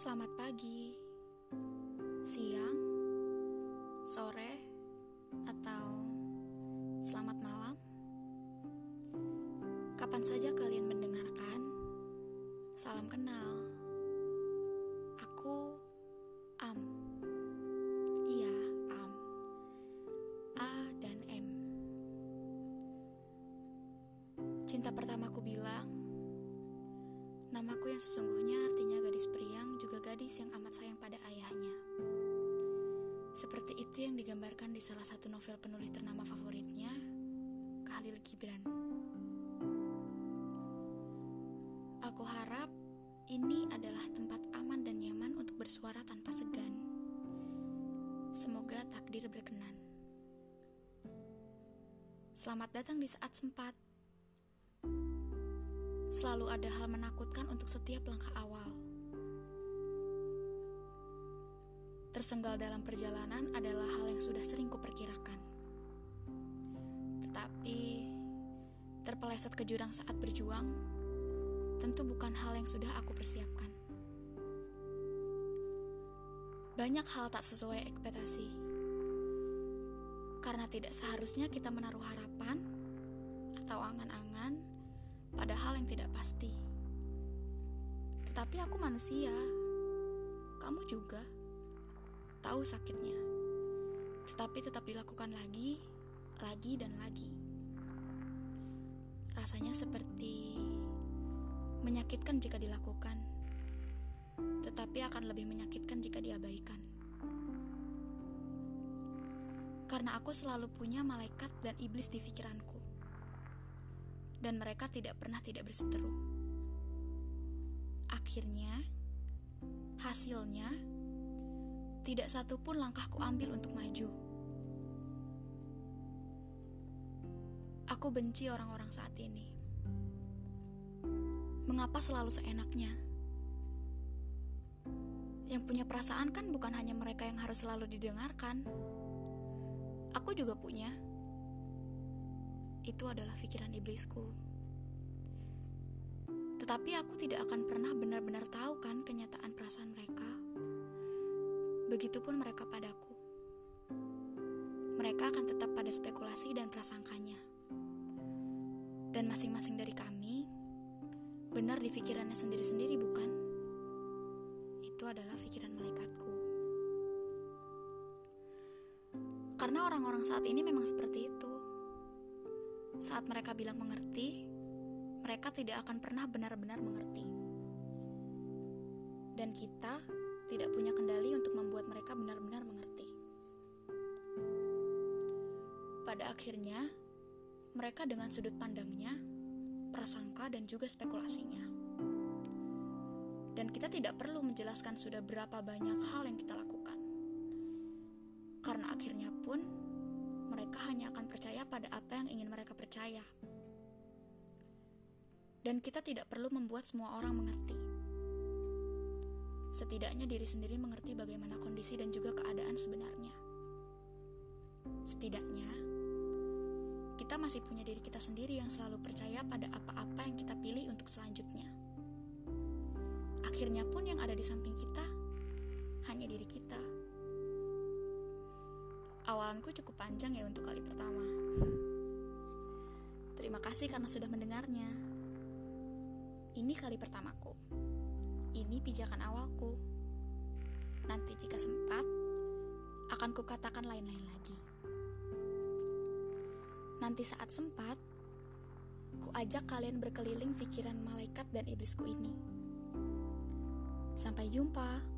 Selamat pagi, siang, sore, atau selamat malam. Kapan saja kalian mendengarkan, salam kenal. Aku Am. Iya, Am. A dan M. Cinta pertamaku bilang, namaku yang sesungguhnya artinya gadis periang juga gadis yang amat sayang pada ayahnya. Seperti itu yang digambarkan di salah satu novel penulis ternama favoritnya, Khalil Gibran. Aku harap ini adalah tempat aman dan nyaman untuk bersuara tanpa segan. Semoga takdir berkenan. Selamat datang di saat sempat. Selalu ada hal menakutkan untuk setiap langkah awal. Tersenggal dalam perjalanan adalah hal yang sudah sering kuperkirakan. Tetapi, terpeleset ke jurang saat berjuang, tentu bukan hal yang sudah aku persiapkan. Banyak hal tak sesuai ekspektasi. Karena tidak seharusnya kita menaruh harapan atau angan-angan pada hal yang tidak pasti. Tetapi aku manusia. Kamu juga tahu sakitnya. Tetapi tetap dilakukan lagi, lagi dan lagi. Rasanya seperti menyakitkan jika dilakukan, tetapi akan lebih menyakitkan jika diabaikan. Karena aku selalu punya malaikat dan iblis di pikiranku. Dan mereka tidak pernah tidak berseteru. Akhirnya, hasilnya, tidak satu pun langkahku ambil untuk maju. Aku benci orang-orang saat ini. Mengapa selalu seenaknya? Yang punya perasaan kan bukan hanya mereka yang harus selalu didengarkan. Aku juga punya. Itu adalah pikiran iblisku. Tetapi aku tidak akan pernah benar-benar tahu kan kenyataan perasaan mereka. Begitupun mereka padaku. Mereka akan tetap pada spekulasi dan prasangkanya. Dan masing-masing dari kami benar di pikirannya sendiri-sendiri bukan? Itu adalah pikiran malaikatku. Karena orang-orang saat ini memang seperti itu. Saat mereka bilang mengerti, mereka tidak akan pernah benar-benar mengerti. Dan kita tidak punya kendali untuk membuat mereka benar-benar mengerti. Pada akhirnya, mereka dengan sudut pandangnya, prasangka, dan juga spekulasinya. Dan kita tidak perlu menjelaskan sudah berapa banyak hal yang kita lakukan. Karena akhirnya pun, mereka hanya akan percaya pada apa yang ingin mereka percaya. Dan kita tidak perlu membuat semua orang mengerti. Setidaknya diri sendiri mengerti bagaimana kondisi dan juga keadaan sebenarnya. Setidaknya, kita masih punya diri kita sendiri yang selalu percaya pada apa-apa yang kita pilih untuk selanjutnya. Akhirnya pun yang ada di samping kita hanya diri kita. Awalanku cukup panjang ya untuk kali pertama. Terima kasih karena sudah mendengarnya. Ini kali pertamaku. Ini pijakan awalku. Nanti jika sempat, akan kukatakan lain-lain lagi. Nanti saat sempat, ku ajak kalian berkeliling pikiran malaikat dan iblisku ini. Sampai jumpa.